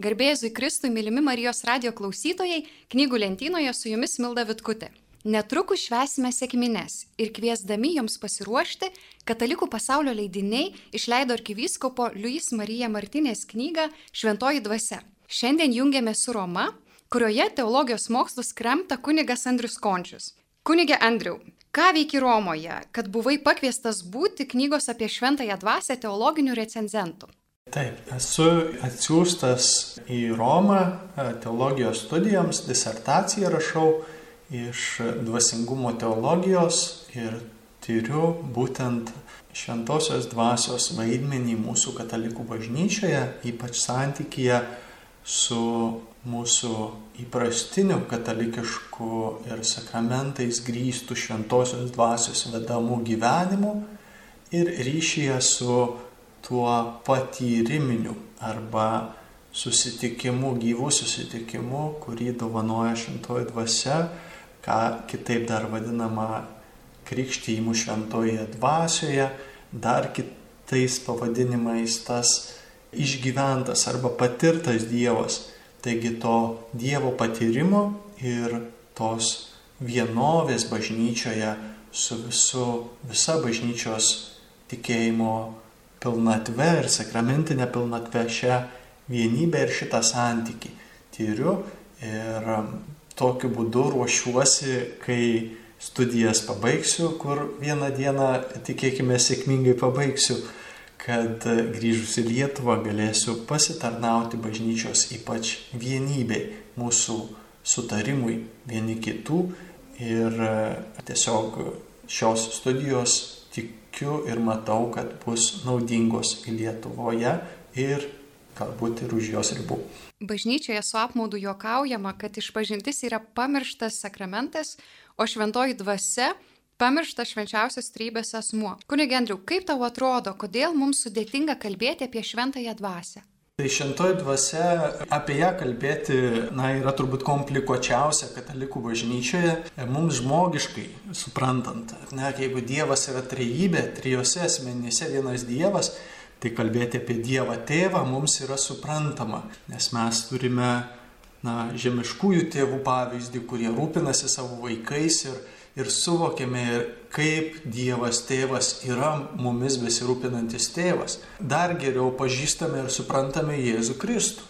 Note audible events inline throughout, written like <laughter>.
Garbėjai Kristui, mylimi Marijos radio klausytojai, knygų lentynoje su jumis Milda Vitkutė. Netrukus švesime sėkmines ir kviesdami joms pasiruošti, Katalikų pasaulio leidiniai išleido arkivyskopo Luis Marija Martinės knygą Šventoji dvasia. Šiandien jungiame su Roma, kurioje teologijos mokslus kremta kunigas Andrius Končius. Kunigė Andriu, ką veiki Romoje, kad buvai pakviestas būti knygos apie šventąją dvasę teologinių recenzentų? Taip, esu atsiųstas į Romą e, teologijos studijoms, disertaciją rašau iš dvasingumo teologijos ir tyriu būtent šventosios dvasios vaidmenį mūsų katalikų bažnyčioje, ypač santykyje su mūsų įprastiniu katalikišku ir sakramentais grįstų šventosios dvasios vedamų gyvenimu ir ryšyje su tuo patyriminiu arba susitikimu, gyvų susitikimu, kurį dovanoja šventoji dvasia, ką kitaip dar vadinama krikštyjimu šventoje dvasioje, dar kitais pavadinimais tas išgyventas arba patirtas Dievas. Taigi to Dievo patyrimo ir tos vienovės bažnyčioje su visu, visa bažnyčios tikėjimo pilnatve ir sakramentinė pilnatve šią vienybę ir šitą santyki tyriu ir um, tokiu būdu ruošiuosi, kai studijas pabaigsiu, kur vieną dieną, tikėkime, sėkmingai pabaigsiu, kad grįžus į Lietuvą galėsiu pasitarnauti bažnyčios ypač vienybei, mūsų sutarimui vieni kitų ir tiesiog šios studijos tik tikiu ir matau, kad bus naudingos Lietuvoje ir galbūt ir už jos ribų. Bažnyčioje su apmaudu juokaujama, kad išpažintis yra pamirštas sakramentas, o šventoji dvasia pamirštas švenčiausios trybės asmuo. Kunigė Andriu, kaip tau atrodo, kodėl mums sudėtinga kalbėti apie šventąją dvasę? Tai šventoji dvasia, apie ją kalbėti, na, yra turbūt komplikuočiausia katalikų bažnyčioje, mums žmogiškai suprantant. Ne, jeigu Dievas yra trejybė, trijose asmenyse vienas Dievas, tai kalbėti apie Dievą tėvą mums yra suprantama, nes mes turime, na, žemiškųjų tėvų pavyzdį, kurie rūpinasi savo vaikais ir ir suvokiame, kaip Dievas tėvas yra mumis besirūpinantis tėvas. Dar geriau pažįstame ir suprantame Jėzų Kristų,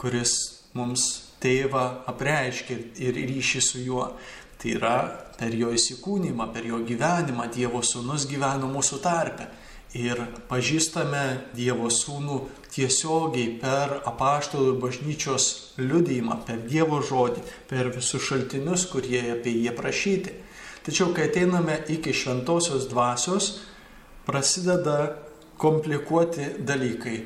kuris mums tėvą apreiškia ir ryšį su juo. Tai yra per jo įsikūnymą, per jo gyvenimą Dievo sūnus gyveno mūsų tarpe. Ir pažįstame Dievo sūnų tiesiogiai per apaštalų ir bažnyčios liudijimą, per Dievo žodį, per visus šaltinius, kurie apie jį prašyti. Tačiau, kai ateiname iki šventosios dvasios, prasideda komplikuoti dalykai.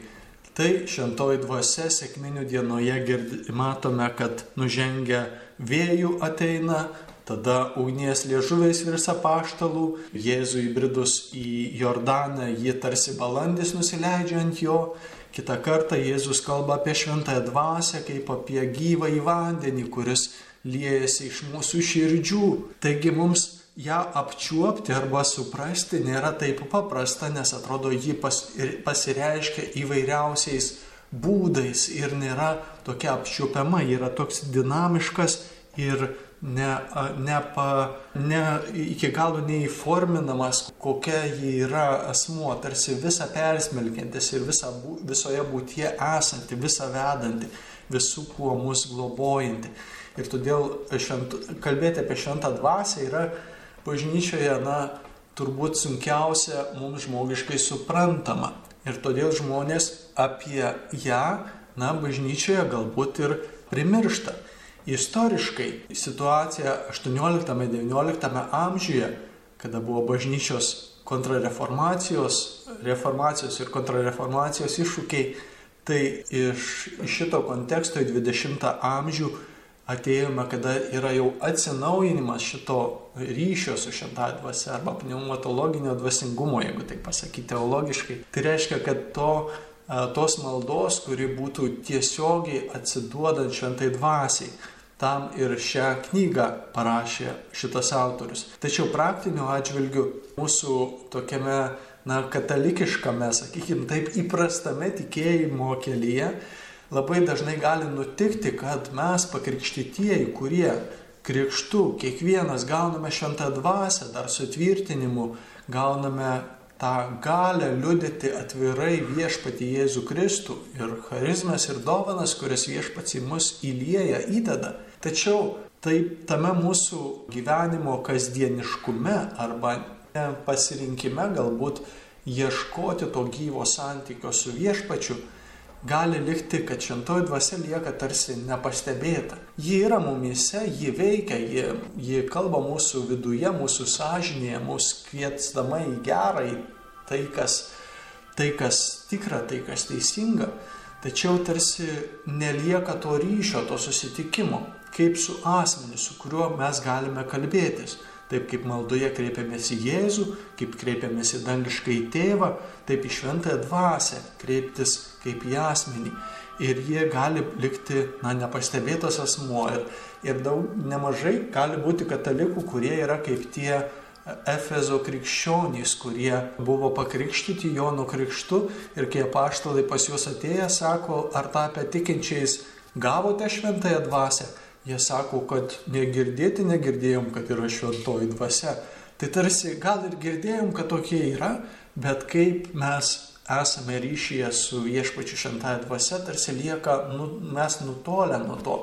Tai šventoji dvasia sėkminių dienoje girdi, matome, kad nužengia vėjų ateina, tada ugnies liežuviais virsa paštalų, Jėzui įbridus į Jordaną, jie tarsi balandis nusileidžia ant jo, kitą kartą Jėzus kalba apie šventąją dvasę kaip apie gyvą į vandenį, kuris liejasi iš mūsų širdžių. Taigi mums ją apčiuopti arba suprasti nėra taip paprasta, nes atrodo ji pas, pasireiškia įvairiausiais būdais ir nėra tokia apčiuopiama, yra toks dinamiškas ir ne, ne, pa, ne iki galo neįforminamas, kokia ji yra asmuo, tarsi visą persmelkiantis ir visa, visoje būtie esanti, visą vedanti, visų kuo mus globojanti. Ir todėl švent, kalbėti apie šventą dvasę yra bažnyčioje, na, turbūt sunkiausia mums žmogiškai suprantama. Ir todėl žmonės apie ją, na, bažnyčioje galbūt ir primiršta. Istoriškai situacija 18-19 amžiuje, kada buvo bažnyčios kontrareformacijos, reformacijos ir kontrareformacijos iššūkiai, tai iš šito konteksto į 20 amžių atėjome, kada yra jau atsinaujinimas šito ryšio su šventąją dvasia arba pneumatologinio dvasingumo, jeigu tai pasakyti teologiškai. Tai reiškia, kad to, tos maldos, kuri būtų tiesiogiai atsiduodant šventai dvasiai, tam ir šią knygą parašė šitas autorius. Tačiau praktiniu atžvilgiu mūsų tokiame, na, katalikiškame, sakykime, taip įprastame tikėjimo kelyje, labai dažnai gali nutikti, kad mes pakrikštytieji, kurie krikštų kiekvienas gauname šventą dvasę, dar sutvirtinimu, gauname tą galę liudyti atvirai viešpati Jėzų Kristų ir charizmas ir dovanas, kurias viešpats į mus įlieja, įdeda. Tačiau taip tame mūsų gyvenimo kasdieniškume arba pasirinkime galbūt ieškoti to gyvo santykio su viešpačiu, gali likti, kad šventoji dvasia lieka tarsi nepastebėta. Ji yra mumise, ji veikia, ji, ji kalba mūsų viduje, mūsų sąžinėje, mūsų kvietsdama į gerą, į tai, kas, tai, kas tikra, tai, kas teisinga. Tačiau tarsi nelieka to ryšio, to susitikimo, kaip su asmeniu, su kuriuo mes galime kalbėtis. Taip kaip maldoje kreipiamės į Jėzų, kaip kreipiamės į dangišką į tėvą, taip į šventąją dvasę kreiptis kaip į asmenį. Ir jie gali likti, na, nepastebėtas asmuo. Ir, ir daug nemažai gali būti katalikų, kurie yra kaip tie Efezo krikščionys, kurie buvo pakrikštyti Jono krikštu ir kai apaštalai pas juos atėję sako, ar tapę tikinčiais gavote šventąją dvasę, Jie sako, kad negirdėti negirdėjom, kad yra šventoji dvasia. Tai tarsi gal ir girdėjom, kad tokie yra, bet kaip mes esame ryšyje su viešpačiu šventąją dvasia, tarsi lieka, nu, mes nutolę nuo to.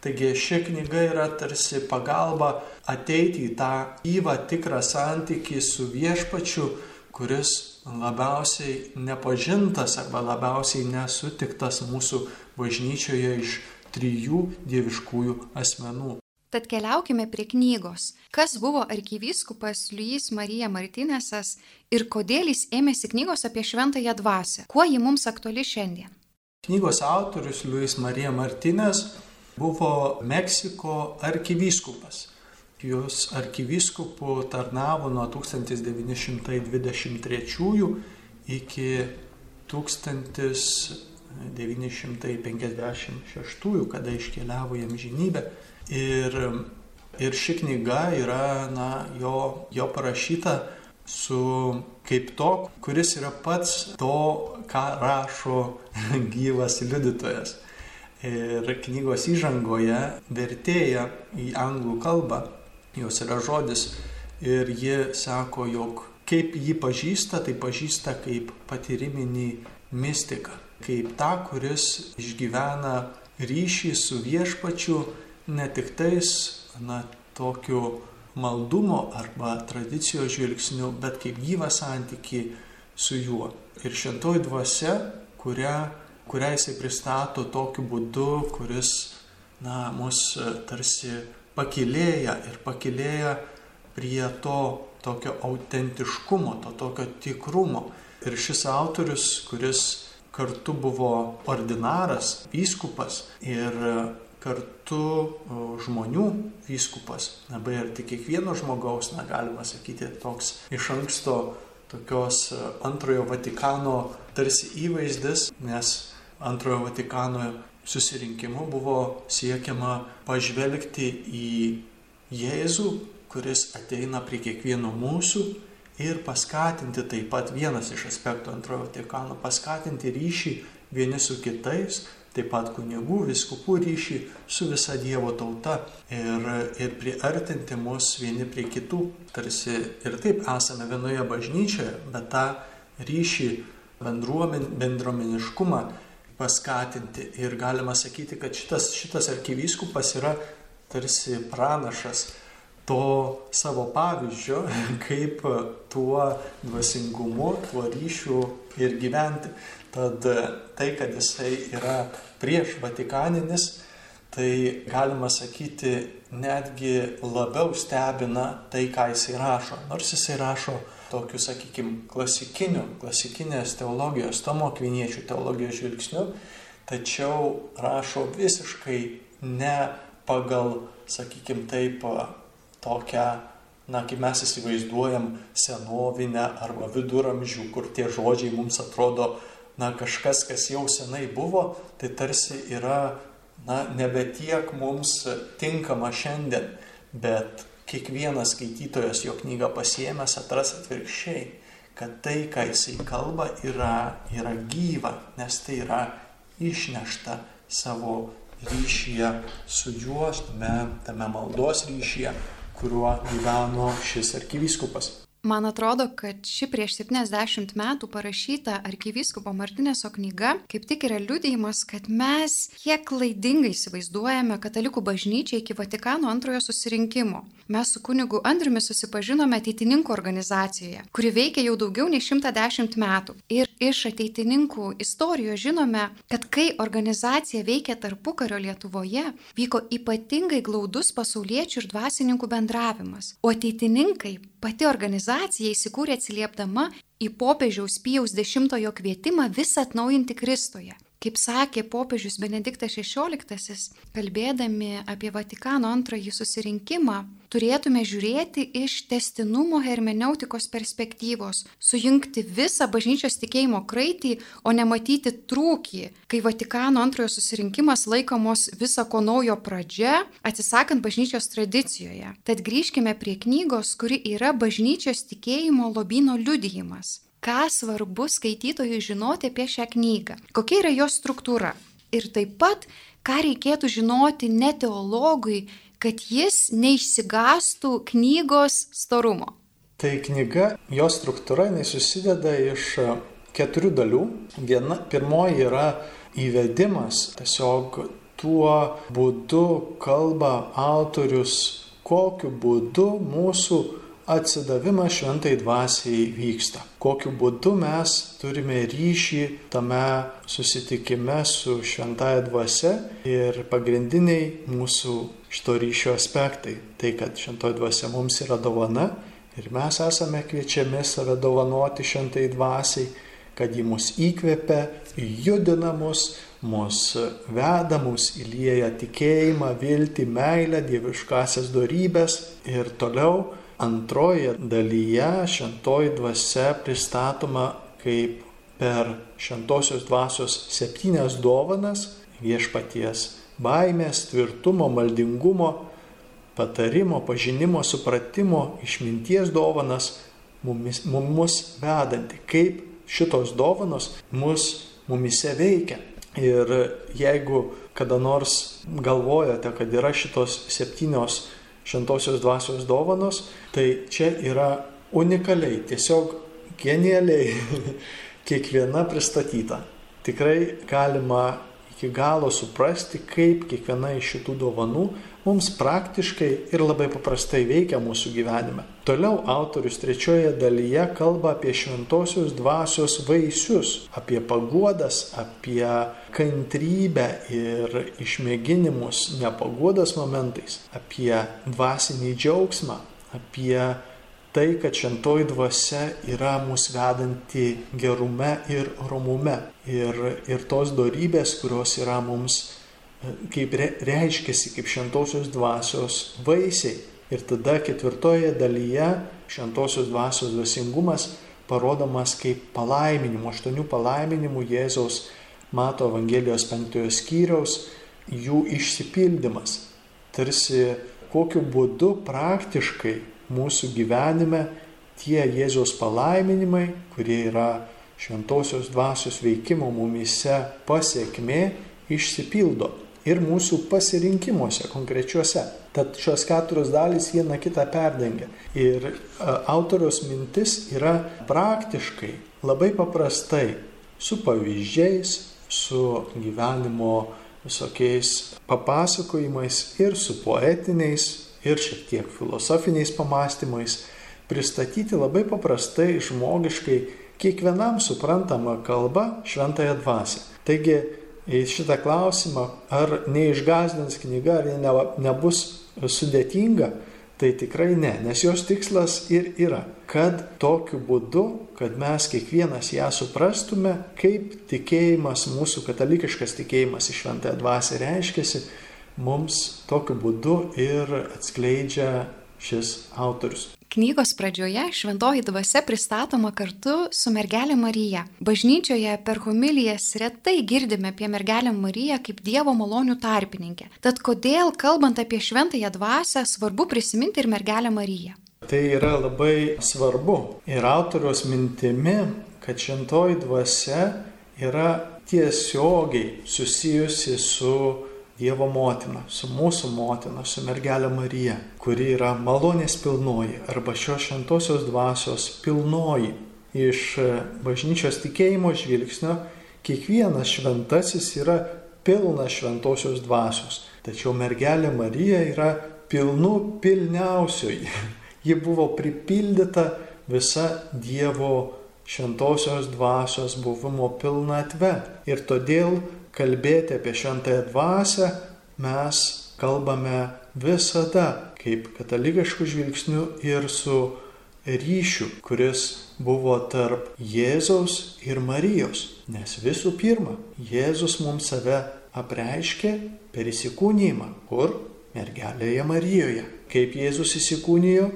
Taigi ši knyga yra tarsi pagalba ateiti į tą gyvą tikrą santykį su viešpačiu, kuris labiausiai nepažintas arba labiausiai nesutiktas mūsų bažnyčioje iš trijų dieviškųjų asmenų. Tad keliaukime prie knygos. Kas buvo arkivyskupas Liujis Marija Martinėsas ir kodėl jis ėmėsi knygos apie šventąją dvasę? Kuo ji mums aktuali šiandien? Knygos autorius Liujis Marija Martinės buvo Meksiko arkivyskupas. Jūs arkivyskupų tarnavo nuo 1923 iki 1000. 956, kada iškeliavo į amžinybę. Ir, ir ši knyga yra na, jo, jo parašyta su kaip to, kuris yra pats to, ką rašo <laughs> gyvas liudytojas. Ir knygos įžangoje vertėja į anglų kalbą, jos yra žodis, ir ji sako, jog kaip jį pažįsta, tai pažįsta kaip patyriminį mistiką kaip tą, kuris išgyvena ryšį su viešpačiu ne tik tais, na, tokiu maldumo arba tradicijos žvilgsniu, bet kaip gyvą santyki su juo. Ir šventoji dvasia, kurią, kurią jisai pristato tokiu būdu, kuris, na, mus tarsi pakilėja ir pakilėja prie to tokio autentiškumo, to tokio tikrumo. Ir šis autorius, kuris kartu buvo ordinaras, vyskupas ir kartu žmonių vyskupas, labai arti kiekvieno žmogaus, na galima sakyti, toks iš anksto tokios antrojo Vatikano tarsi įvaizdis, nes antrojo Vatikano susirinkimu buvo siekiama pažvelgti į Jėzų, kuris ateina prie kiekvieno mūsų ir paskatinti taip pat vienas iš aspektų antrojo Vatikano, paskatinti ryšį vieni su kitais, taip pat kunigų, viskupų ryšį su visa Dievo tauta ir, ir priartinti mus vieni prie kitų. Tarsi ir taip esame vienoje bažnyčioje, bet tą ryšį, bendruomen, bendruomeniškumą paskatinti. Ir galima sakyti, kad šitas, šitas arkivyskupas yra tarsi pranašas to savo pavyzdžio, <laughs> kaip tuo dvasingumu, tuo ryšiu ir gyventi. Tad tai, kad jisai yra prieš Vatikaninis, tai galima sakyti netgi labiau stebina tai, ką jisai rašo. Nors jisai rašo tokiu, sakykime, klasikiniu, klasikinės teologijos, tomo kviniečių teologijos žvilgsniu, tačiau rašo visiškai ne pagal, sakykime, taip tokią, na, kaip mes įsivaizduojam, senovinę arba viduramžių, kur tie žodžiai mums atrodo, na, kažkas, kas jau senai buvo, tai tarsi yra, na, nebe tiek mums tinkama šiandien, bet kiekvienas skaitytojas jo knygą pasiemęs atras atvirkščiai, kad tai, ką jisai kalba, yra, yra gyva, nes tai yra išnešta savo ryšyje su juo, tame, tame maldos ryšyje, kuriuo gyveno šis arkivyskupas. Man atrodo, kad ši prieš 70 metų parašyta arkivyskupo Martinėso knyga kaip tik yra liudijimas, kad mes kiek klaidingai įsivaizduojame katalikų bažnyčią iki Vatikano antrojo susirinkimo. Mes su kunigu Andriumi susipažinome ateitininkų organizacijoje, kuri veikia jau daugiau nei 110 metų. Ir iš ateitininkų istorijos žinome, kad kai organizacija veikė tarpukario Lietuvoje, vyko ypatingai glaudus pasauliečių ir dvasininkų bendravimas. O ateitininkai Pati organizacija įsikūrė atsiliepdama į popiežiaus Pijaus X kvietimą visą atnaujinti Kristoje. Kaip sakė popiežius Benediktas XVI, kalbėdami apie Vatikano antrąjį susirinkimą, turėtume žiūrėti iš testinumo hermeneutikos perspektyvos, sujungti visą bažnyčios tikėjimo kraitį, o ne matyti trūkį, kai Vatikano antrojo susirinkimas laikomos viso ko naujo pradžia, atsisakant bažnyčios tradicijoje. Tad grįžkime prie knygos, kuri yra bažnyčios tikėjimo lobino liudijimas ką svarbu skaitytojui žinoti apie šią knygą, kokia yra jos struktūra. Ir taip pat, ką reikėtų žinoti ne teologui, kad jis neišsigastų knygos storumo. Tai knyga, jos struktūra, jinai susideda iš keturių dalių. Viena, pirmoji yra įvedimas, tiesiog tuo būdu kalba autorius, kokiu būdu mūsų atsidavimas šventai dvasiai vyksta. Kokiu būdu mes turime ryšį tame susitikime su šventaja dvasia ir pagrindiniai mūsų šito ryšio aspektai. Tai, kad šventoji dvasia mums yra dovana ir mes esame kviečiami save dovanoti šventai dvasiai, kad ji mus įkvepia, judina mus, mus veda, mus įlieja tikėjimą, viltį, meilę, dieviškasias darybės ir toliau Antroje dalyje šventoji dvasia pristatoma kaip per šventosios dvasios septynias dovanas viešpaties baimės, tvirtumo, maldingumo, patarimo, pažinimo, supratimo, išminties dovanas mumis, mumis vedanti, kaip šitos dovanos mus mumise veikia. Ir jeigu kada nors galvojate, kad yra šitos septynios šventosios dvasios dovanos, tai čia yra unikaliai, tiesiog genialiai <laughs> kiekviena pristatyta. Tikrai galima iki galo suprasti, kaip kiekviena iš šitų dovanų mums praktiškai ir labai paprastai veikia mūsų gyvenime. Toliau autorius trečioje dalyje kalba apie šventosios dvasios vaisius, apie paguodas, apie kantrybę ir išmėginimus nepaguodas momentais, apie dvasinį džiaugsmą, apie tai, kad šventoji dvasia yra mūsų vedanti gerume ir romume. Ir, ir tos darybės, kurios yra mums kaip reiškiasi kaip šventosios dvasios vaisiai. Ir tada ketvirtoje dalyje šventosios dvasios dvasingumas parodomas kaip palaiminimų, aštuonių palaiminimų Jėzaus mato Evangelijos penktojo skyriaus, jų išsipildymas. Tarsi kokiu būdu praktiškai mūsų gyvenime tie Jėzaus palaiminimai, kurie yra šventosios dvasios veikimo mumise pasiekmė, išsipildo ir mūsų pasirinkimuose konkrečiuose. Tad šios keturios dalys viena kitą perdengia. Ir e, autoriaus mintis yra praktiškai, labai paprastai, su pavyzdžiais, su gyvenimo visokiais papasakojimais ir su poetiniais ir šiek tiek filosofiniais pamastymais pristatyti labai paprastai, žmogiškai, kiekvienam suprantama kalba šventąją dvasę. Taigi į šitą klausimą, ar neišgazdins knyga, ar ne, nebus sudėtinga, tai tikrai ne, nes jos tikslas ir yra, kad tokiu būdu, kad mes kiekvienas ją suprastume, kaip tikėjimas, mūsų katalikiškas tikėjimas į šventąją dvasę reiškiasi, mums tokiu būdu ir atskleidžia šis autorius. Knygos pradžioje šventoji dvasia pristatoma kartu su mergelė Marija. Bažnyčioje per homilijas retai girdime apie mergelę Mariją kaip Dievo malonių tarpininkę. Tad kodėl, kalbant apie šventąją dvasę, svarbu prisiminti ir mergelę Mariją? Tai yra labai svarbu. Ir autoriaus mintimi, kad šventoji dvasia yra tiesiogiai susijusi su Dievo motina, su mūsų motina, su mergelė Marija, kuri yra malonės pilnoji arba šios šventosios dvasios pilnoji. Iš bažnyčios tikėjimo žvilgsnio kiekvienas šventasis yra pilnas šventosios dvasios. Tačiau mergelė Marija yra pilnu pilniausioji. <laughs> Ji buvo pripildyta visa Dievo šventosios dvasios buvimo pilnatve. Ir todėl kalbėti apie šventąją dvasę mes kalbame visada kaip katalikiškų žvilgsnių ir su ryšiu, kuris buvo tarp Jėzaus ir Marijos. Nes visų pirma, Jėzus mums save apreiškė per įsikūnymą. Kur? Mergelėje Marijoje. Kaip Jėzus įsikūnijo?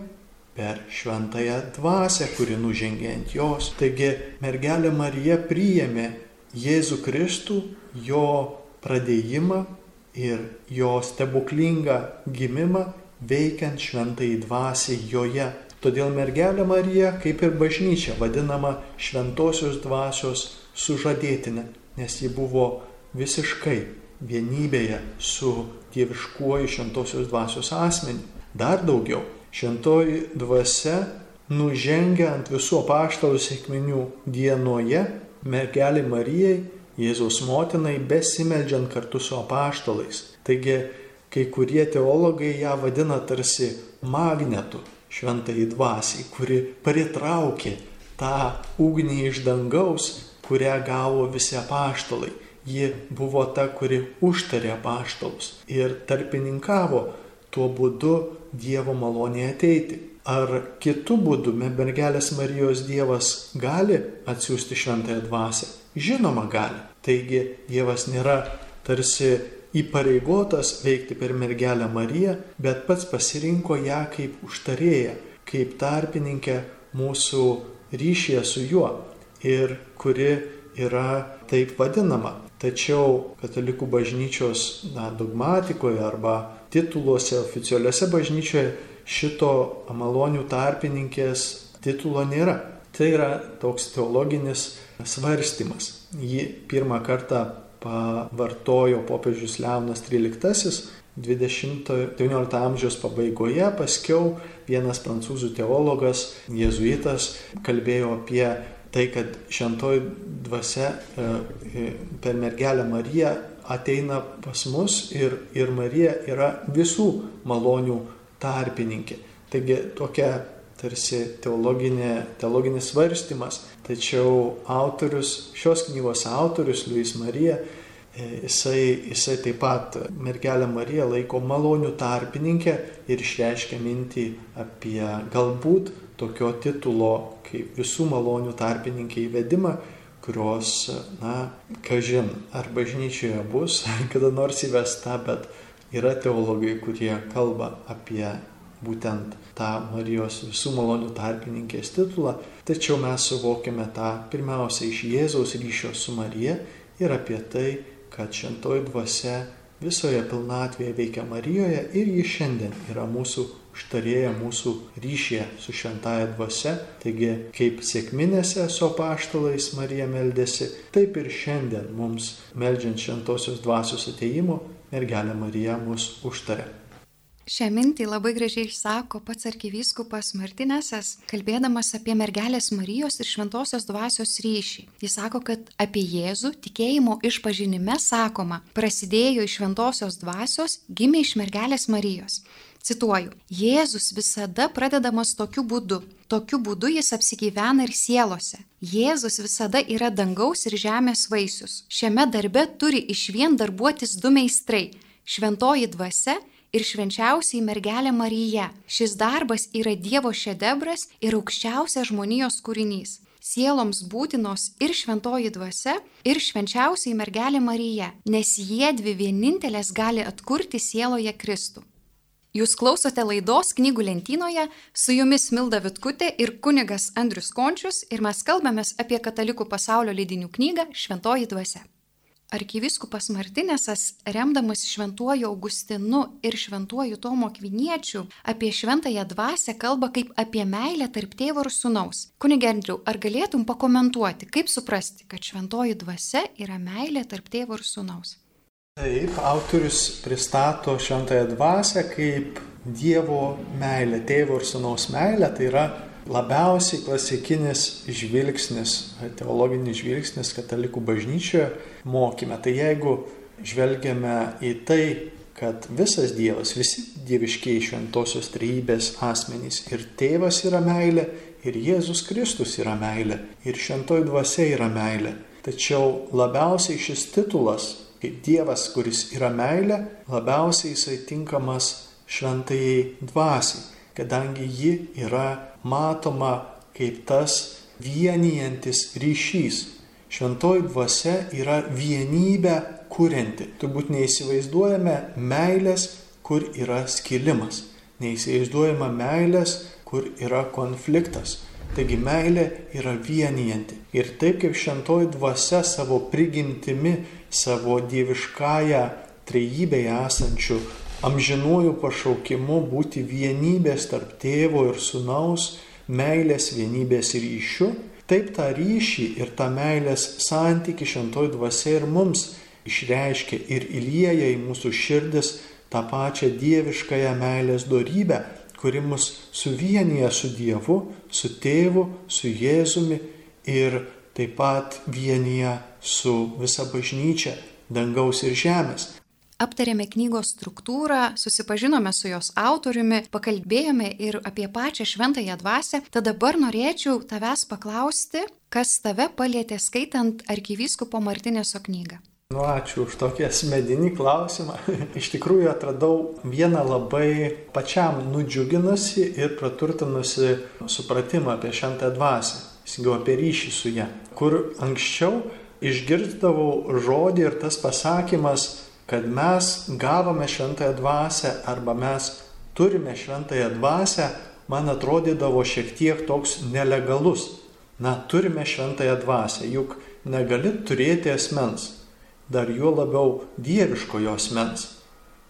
Per šventąją dvasę, kuri nužengė ant jos. Taigi mergelė Marija priėmė Jėzų Kristų, jo pradėjimą ir jo stebuklingą gimimą veikiant šventai dvasiai joje. Todėl mergelė Marija, kaip ir bažnyčia, vadinama šventosios dvasios sužadėtinė, nes ji buvo visiškai vienybėje su dieviškuoju šventosios dvasios asmeniu. Dar daugiau, šventoji dvasia nužengia ant visų apaštalų sėkminių dienoje mergelė Marijai, Jėzaus motinai, besimeldžiant kartu su apaštalais. Taigi, kai kurie teologai ją vadina tarsi magnetu šventai dvasiai, kuri pritraukė tą ugnį iš dangaus, kurią gavo visi apaštalai. Ji buvo ta, kuri užtarė apaštalus ir tarpininkavo tuo būdu Dievo malonė ateiti. Ar kitų būdų mergelės Marijos Dievas gali atsiųsti šventąją dvasę? Žinoma, gali. Taigi Dievas nėra tarsi įpareigotas veikti per mergelę Mariją, bet pats pasirinko ją kaip užtarėją, kaip tarpininkę mūsų ryšyje su juo ir kuri yra taip vadinama. Tačiau katalikų bažnyčios na, dogmatikoje arba tituluose oficialiuose bažnyčioje šito malonių tarpininkės titulo nėra. Tai yra toks teologinis svarstymas. Jį pirmą kartą pavartojo popiežius Leonas XIII 20-19 amžiaus pabaigoje, paskiau vienas prancūzų teologas, jėzuitas, kalbėjo apie tai, kad šentoji dvasia e, e, per mergelę Mariją ateina pas mus ir, ir Marija yra visų malonių tarpininkė. Taigi tokia tarsi teologinė, teologinis svarstymas, tačiau autorius, šios knygos autorius, Luis Marija, e, jisai, jisai taip pat mergelę Mariją laiko malonių tarpininkę ir išreiškia mintį apie galbūt tokio titulo kaip visų malonių tarpininkė įvedimą, kurios, na, kažin, ar bažnyčioje bus <laughs> kada nors įvesta, bet yra teologai, kurie kalba apie būtent tą Marijos visų malonių tarpininkės titulą, tačiau mes suvokiame tą pirmiausia iš Jėzaus ryšio su Marija ir apie tai, kad šentoji dvasia visoje pilnatvėje veikia Marijoje ir ji šiandien yra mūsų užtarėja mūsų ryšyje su šventaja dvasia. Taigi, kaip sėkminėse su apaštalais Marija meldėsi, taip ir šiandien mums, meldžiant šventosios dvasios ateimo, mergelė Marija mus užtarė. Šią mintį labai gražiai išsako pats arkivyskupas Martinesas, kalbėdamas apie mergelės Marijos ir šventosios dvasios ryšį. Jis sako, kad apie Jėzų tikėjimo išpažinime sakoma, prasidėjo iš šventosios dvasios, gimė iš mergelės Marijos. Cituoju, Jėzus visada pradedamas tokiu būdu. Tokiu būdu jis apsigyvena ir sielose. Jėzus visada yra dangaus ir žemės vaisius. Šiame darbe turi iš vien darbuotis du meistrai - šventoji dvasia ir švenčiausiai mergelė Marija. Šis darbas yra Dievo šedebras ir aukščiausias žmonijos kūrinys. Sieloms būtinos ir šventoji dvasia, ir švenčiausiai mergelė Marija, nes jie dvi vienintelės gali atkurti sieloje Kristų. Jūs klausote laidos knygų lentynoje, su jumis Milda Vitkutė ir kunigas Andrius Končius ir mes kalbamės apie katalikų pasaulio leidinių knygą Šventoji dvasia. Arkiviskupas Martinėsas, remdamas šventuoju Augustinu ir šventuoju Tomo Kviniečiu, apie šventąją dvasę kalba kaip apie meilę tarp tėvo ir sunaus. Kunigendriu, ar galėtum pakomentuoti, kaip suprasti, kad šventoji dvasia yra meilė tarp tėvo ir sunaus? Taip, autorius pristato šventąją dvasę kaip Dievo meilę, tėvo ir sunaus meilę, tai yra labiausiai klasikinis žvilgsnis, teologinis žvilgsnis katalikų bažnyčioje mokyme. Tai jeigu žvelgiame į tai, kad visas Dievas, visi dieviškiai šventosios trejybės asmenys ir tėvas yra meilė, ir Jėzus Kristus yra meilė, ir šventoji dvasia yra meilė. Tačiau labiausiai šis titulas, kaip Dievas, kuris yra meilė, labiausiai jisai tinkamas šventajai dvasiai, kadangi ji yra matoma kaip tas vienijantis ryšys. Šventoji dvasia yra vienybė kurianti. Turbūt neįsivaizduojame meilės, kur yra skilimas. Neįsivaizduojama meilės, kur yra konfliktas. Taigi meilė yra vienijanti. Ir taip kaip šventoji dvasia savo prigimtimi, savo dieviškąją trejybėje esančių amžinuoju pašaukimu būti vienybės tarp tėvo ir sunaus, meilės vienybės ryšiu, taip tą ryšį ir tą meilės santyki šentoj dvasia ir mums išreiškia ir įlieja į mūsų širdis tą pačią dieviškąją meilės darybę, kuri mus suvienyje su Dievu, su tėvu, su Jėzumi ir taip pat vienyje su visa bažnyčia, dangaus ir žemės aptarėme knygos struktūrą, susipažinome su jos autoriumi, pakalbėjome ir apie pačią šventąją dvasę, tad dabar norėčiau tavęs paklausti, kas tave palėtė skaitant arkivyskupo Martinėso knygą. Nu, ačiū už tokį asmeninį klausimą. <laughs> Iš tikrųjų atradau vieną labai pačiam nudžiuginusi ir praturtinusi supratimą apie šventą dvasę, įsigau apie ryšį su ją, kur anksčiau išgirdavau žodį ir tas pasakymas kad mes gavome šventąją dvasę arba mes turime šventąją dvasę, man atrodydavo šiek tiek toks nelegalus. Na, turime šventąją dvasę, juk negali turėti asmens, dar juo labiau dieviškojo asmens.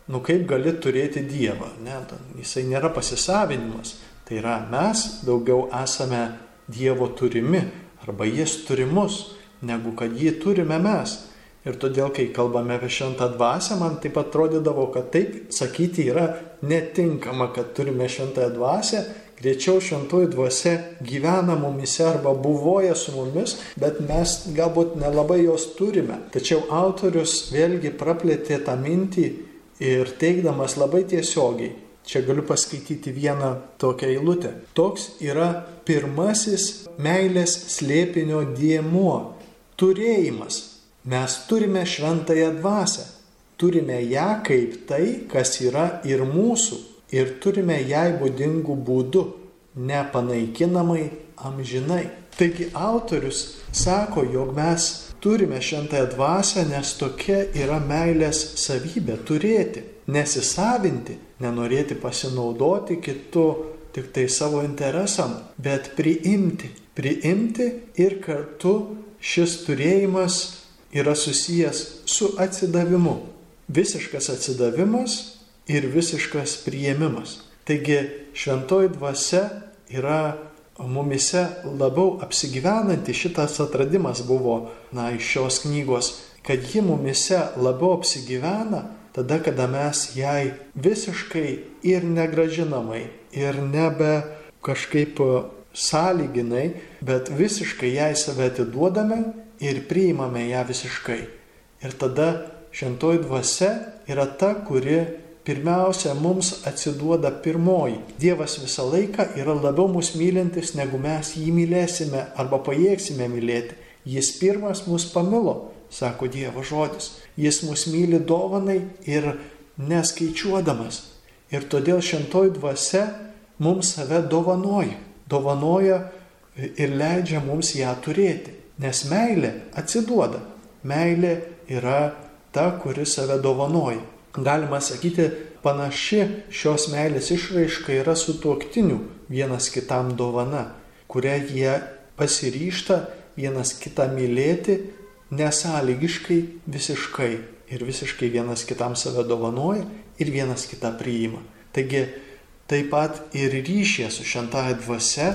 Nu kaip gali turėti Dievą? Ne, jisai nėra pasisavinimas. Tai yra mes daugiau esame Dievo turimi arba jis turimus, negu kad jį turime mes. Ir todėl, kai kalbame apie šventą dvasę, man taip atrodydavo, kad taip sakyti yra netinkama, kad turime šventąją dvasę, greičiau šventoji dvasia gyvena mumise arba buvoja su mumis, bet mes galbūt nelabai jos turime. Tačiau autorius vėlgi praplėtė tą mintį ir teikdamas labai tiesiogiai. Čia galiu paskaityti vieną tokią eilutę. Toks yra pirmasis meilės slėpinio diemuo - turėjimas Mes turime šventąją dvasę, turime ją kaip tai, kas yra ir mūsų, ir turime jai būdingų būdų, nepanaikinamai, amžinai. Taigi autorius sako, jog mes turime šventąją dvasę, nes tokia yra meilės savybė - turėti, nesisavinti, nenorėti pasinaudoti kitu tik tai savo interesam, bet priimti. Priimti ir kartu šis turėjimas yra susijęs su atsidavimu. Visiškas atsidavimas ir visiškas prieimimas. Taigi šventoji dvasia yra mumise labiau apsigyvenanti, šitas atradimas buvo na, iš šios knygos, kad ji mumise labiau apsigyvena tada, kada mes jai visiškai ir negražinamai, ir nebe kažkaip sąlyginai, bet visiškai jai save atiduodame ir priimame ją visiškai. Ir tada šventoji dvasia yra ta, kuri pirmiausia mums atsiduoda pirmoji. Dievas visą laiką yra labiau mus mylintis, negu mes jį mylėsime arba pajėgsime mylėti. Jis pirmas mus pamilo, sako Dievo žodis. Jis mus myli dovanai ir neskaičiuodamas. Ir todėl šventoji dvasia mums save dovanoja. Dovanoja ir leidžia mums ją turėti. Nes meilė atsiduoda. Meilė yra ta, kuri save dovanoja. Galima sakyti, panaši šios meilės išraiška yra su tuoktiniu vienas kitam dovana, kurią jie pasiryšta vienas kitą mylėti nesąlygiškai, visiškai ir visiškai vienas kitam save dovanoja ir vienas kitą priima. Taigi taip pat ir ryšė su šventąją dvasia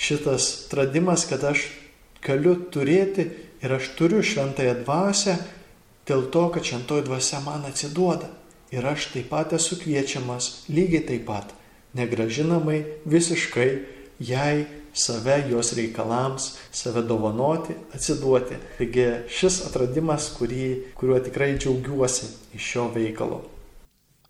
šitas atradimas, kad aš galiu turėti ir aš turiu šventąją dvasę dėl to, kad šventoji dvasia man atsiduoda. Ir aš taip pat esu kviečiamas lygiai taip pat, negražinamai, visiškai jai save, jos reikalams, save dovanoti, atsiduoti. Taigi šis atradimas, kurį, kuriuo tikrai džiaugiuosi iš šio veikalo.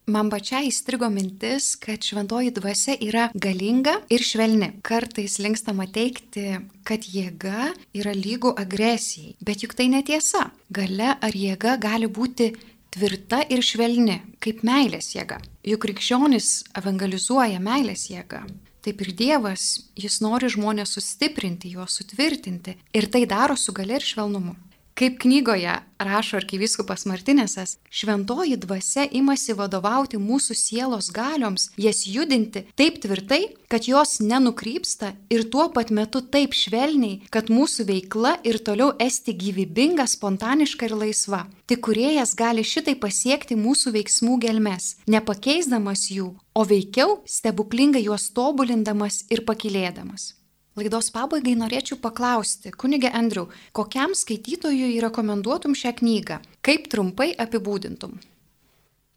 Man pačiai įstrigo mintis, kad šventoji dvasia yra galinga ir švelni. Kartais linkstama teikti, kad jėga yra lygų agresijai, bet juk tai netiesa. Gale ar jėga gali būti tvirta ir švelni, kaip meilės jėga. Juk krikščionis evangelizuoja meilės jėgą. Taip ir Dievas, jis nori žmonės sustiprinti, juos sutvirtinti ir tai daro su gale ir švelnumu. Kaip knygoje rašo arkivyskupas Martinėsas, šventoji dvasia imasi vadovauti mūsų sielos galioms, jas judinti taip tvirtai, kad jos nenukrypsta ir tuo pat metu taip švelniai, kad mūsų veikla ir toliau esti gyvybinga, spontaniška ir laisva. Tik kuriejas gali šitai pasiekti mūsų veiksmų gelmes, nepakeisdamas jų, o veikiau stebuklingai juos tobulindamas ir pakilėdamas. Laidos pabaigai norėčiau paklausti, kunigė Andriu, kokiam skaitytojui rekomenduotum šią knygą? Kaip trumpai apibūdintum?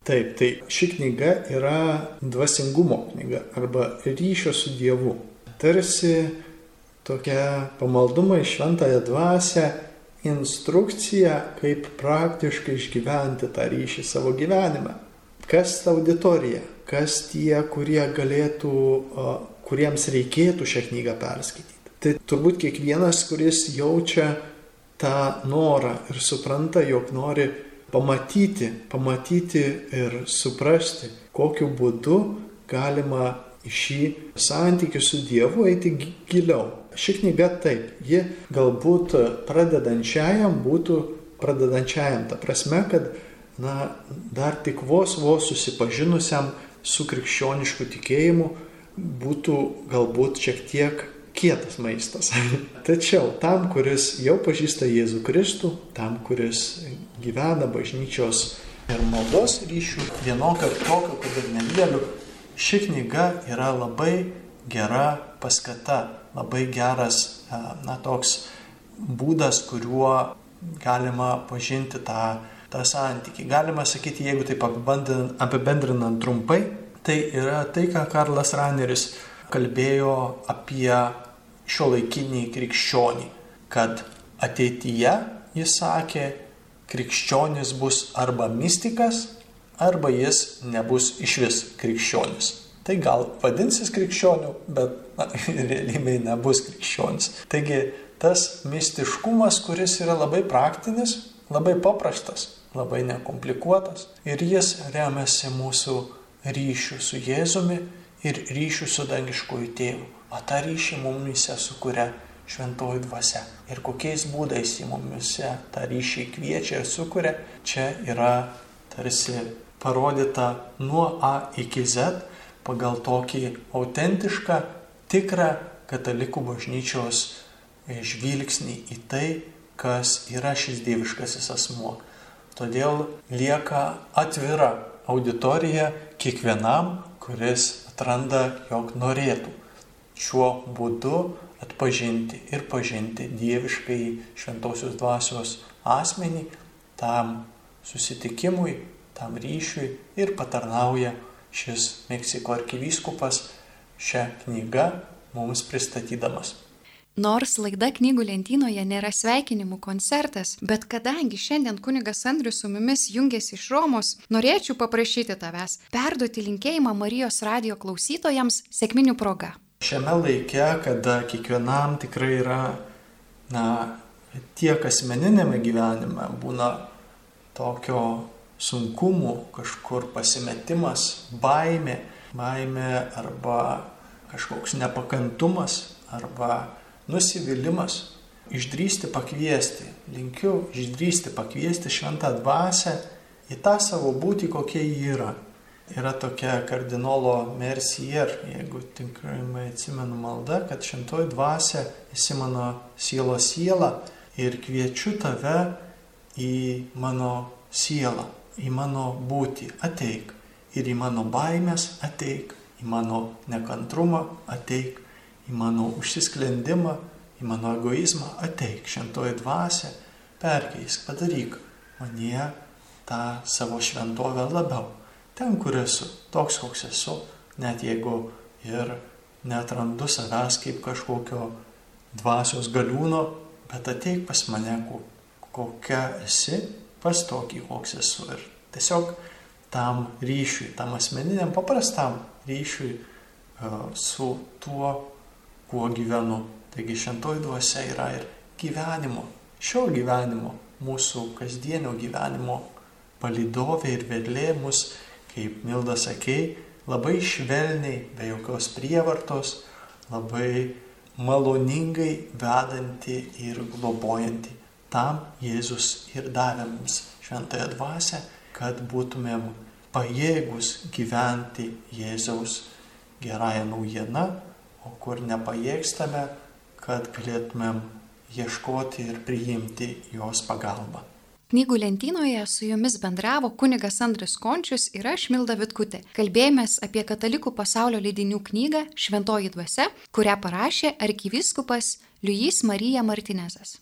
Taip, tai ši knyga yra dvasingumo knyga arba ryšio su Dievu. Tarsi tokia pamaldumai šventąją dvasę instrukcija, kaip praktiškai išgyventi tą ryšį savo gyvenime. Kas ta auditorija, kas tie, kurie galėtų kuriems reikėtų šią knygą perskaityti. Tai turbūt kiekvienas, kuris jaučia tą norą ir supranta, jog nori pamatyti, pamatyti ir suprasti, kokiu būdu galima į šį santykių su Dievu eiti giliau. Ši knyga taip, ji galbūt pradedančiajam būtų pradedančiajam, ta prasme, kad na, dar tik vos vos susipažinusiam su krikščionišku tikėjimu būtų galbūt šiek tiek kietas maistas. <laughs> Tačiau tam, kuris jau pažįsta Jėzų Kristų, tam, kuris gyvena bažnyčios ir maldos ryšių, vienokio ar tokio, kad ir nedėlių, ši knyga yra labai gera paskata, labai geras, e, na, toks būdas, kuriuo galima pažinti tą, tą santykį. Galima sakyti, jeigu taip apibendrinant trumpai, tai yra tai, ką Karlas Raneris kalbėjo apie šio laikinį krikščionį, kad ateityje, jis sakė, krikščionis bus arba mystikas, arba jis nebus iš vis krikščionis. Tai gal vadinsis krikščioniu, bet na, <laughs> realybėje nebus krikščionis. Taigi tas mistiškumas, kuris yra labai praktinis, labai paprastas, labai nekomplikuotas ir jis remiasi mūsų ryšių su Jėzumi ir ryšių su dangiškoju tėvu. O tą ryšį mumise sukuria šventoji dvasia. Ir kokiais būdais į mumise tą ryšį kviečia ir sukuria, čia yra tarsi parodyta nuo A iki Z pagal tokį autentišką, tikrą katalikų bažnyčios žvilgsnį į tai, kas yra šis dieviškasis asmuo. Todėl lieka atvira auditorija kiekvienam, kuris atranda, jog norėtų šiuo būdu atpažinti ir pažinti dieviškai šventosios dvasios asmenį tam susitikimui, tam ryšiui ir patarnauja šis Meksiko arkivyskupas šią knygą mums pristatydamas. Nors laida knygų lentynoje nėra sveikinimų koncertas, bet kadangi šiandien kunigas Andrius su mumis jungiasi iš Romos, norėčiau paprašyti tavęs perduoti linkėjimą Marijos radio klausytojams sėkminių proga. Šiame laike, kada kiekvienam tikrai yra, na, tiek asmeninėme gyvenime būna tokio sunkumų, kažkur pasimetimas, baimė, baimė arba kažkoks nepakantumas arba nusivylimas, išdrysti pakviesti, linkiu išdrysti pakviesti šventą dvasę į tą savo būtį, kokia ji yra. Yra tokia kardinolo Mercier, jeigu tikrai atsimenu maldą, kad šventoji dvasia esi mano sielos siela ir kviečiu tave į mano sielą, į mano būtį, ateik. Ir į mano baimės ateik, į mano nekantrumą ateik, į mano užsisklendimą, į mano egoizmą ateik, šventoji dvasia, perkeisk, padaryk manie tą savo šventovę labiau. Ten, kur esu, toks, koks esu, net jeigu ir netrandu savęs kaip kažkokio dvasios galiūno, bet ateik pas mane, kokia esi, pas tokį, koks esu. Ir tiesiog tam ryšiui, tam asmeniniam paprastam ryšiui uh, su tuo, kuo gyvenu. Taigi šentoji dvasia yra ir gyvenimo, šio gyvenimo, mūsų kasdienio gyvenimo palidovė ir vedlė mus, kaip Milda sakei, labai švelniai, be jokios prievartos, labai maloningai vedanti ir globojanti. Tam Jėzus ir davė mums šventąją dvasę, kad būtumėm pajėgus gyventi Jėzaus gerąją naujieną, o kur nepajėgstame, kad galėtumėm ieškoti ir priimti jos pagalbą. Knygų lentynoje su jumis bendravo kunigas Andris Končius ir aš Milda Vitkutė. Kalbėjomės apie katalikų pasaulio leidinių knygą Šventoji dvasia, kurią parašė arkivyskupas Liujys Marija Martinezas.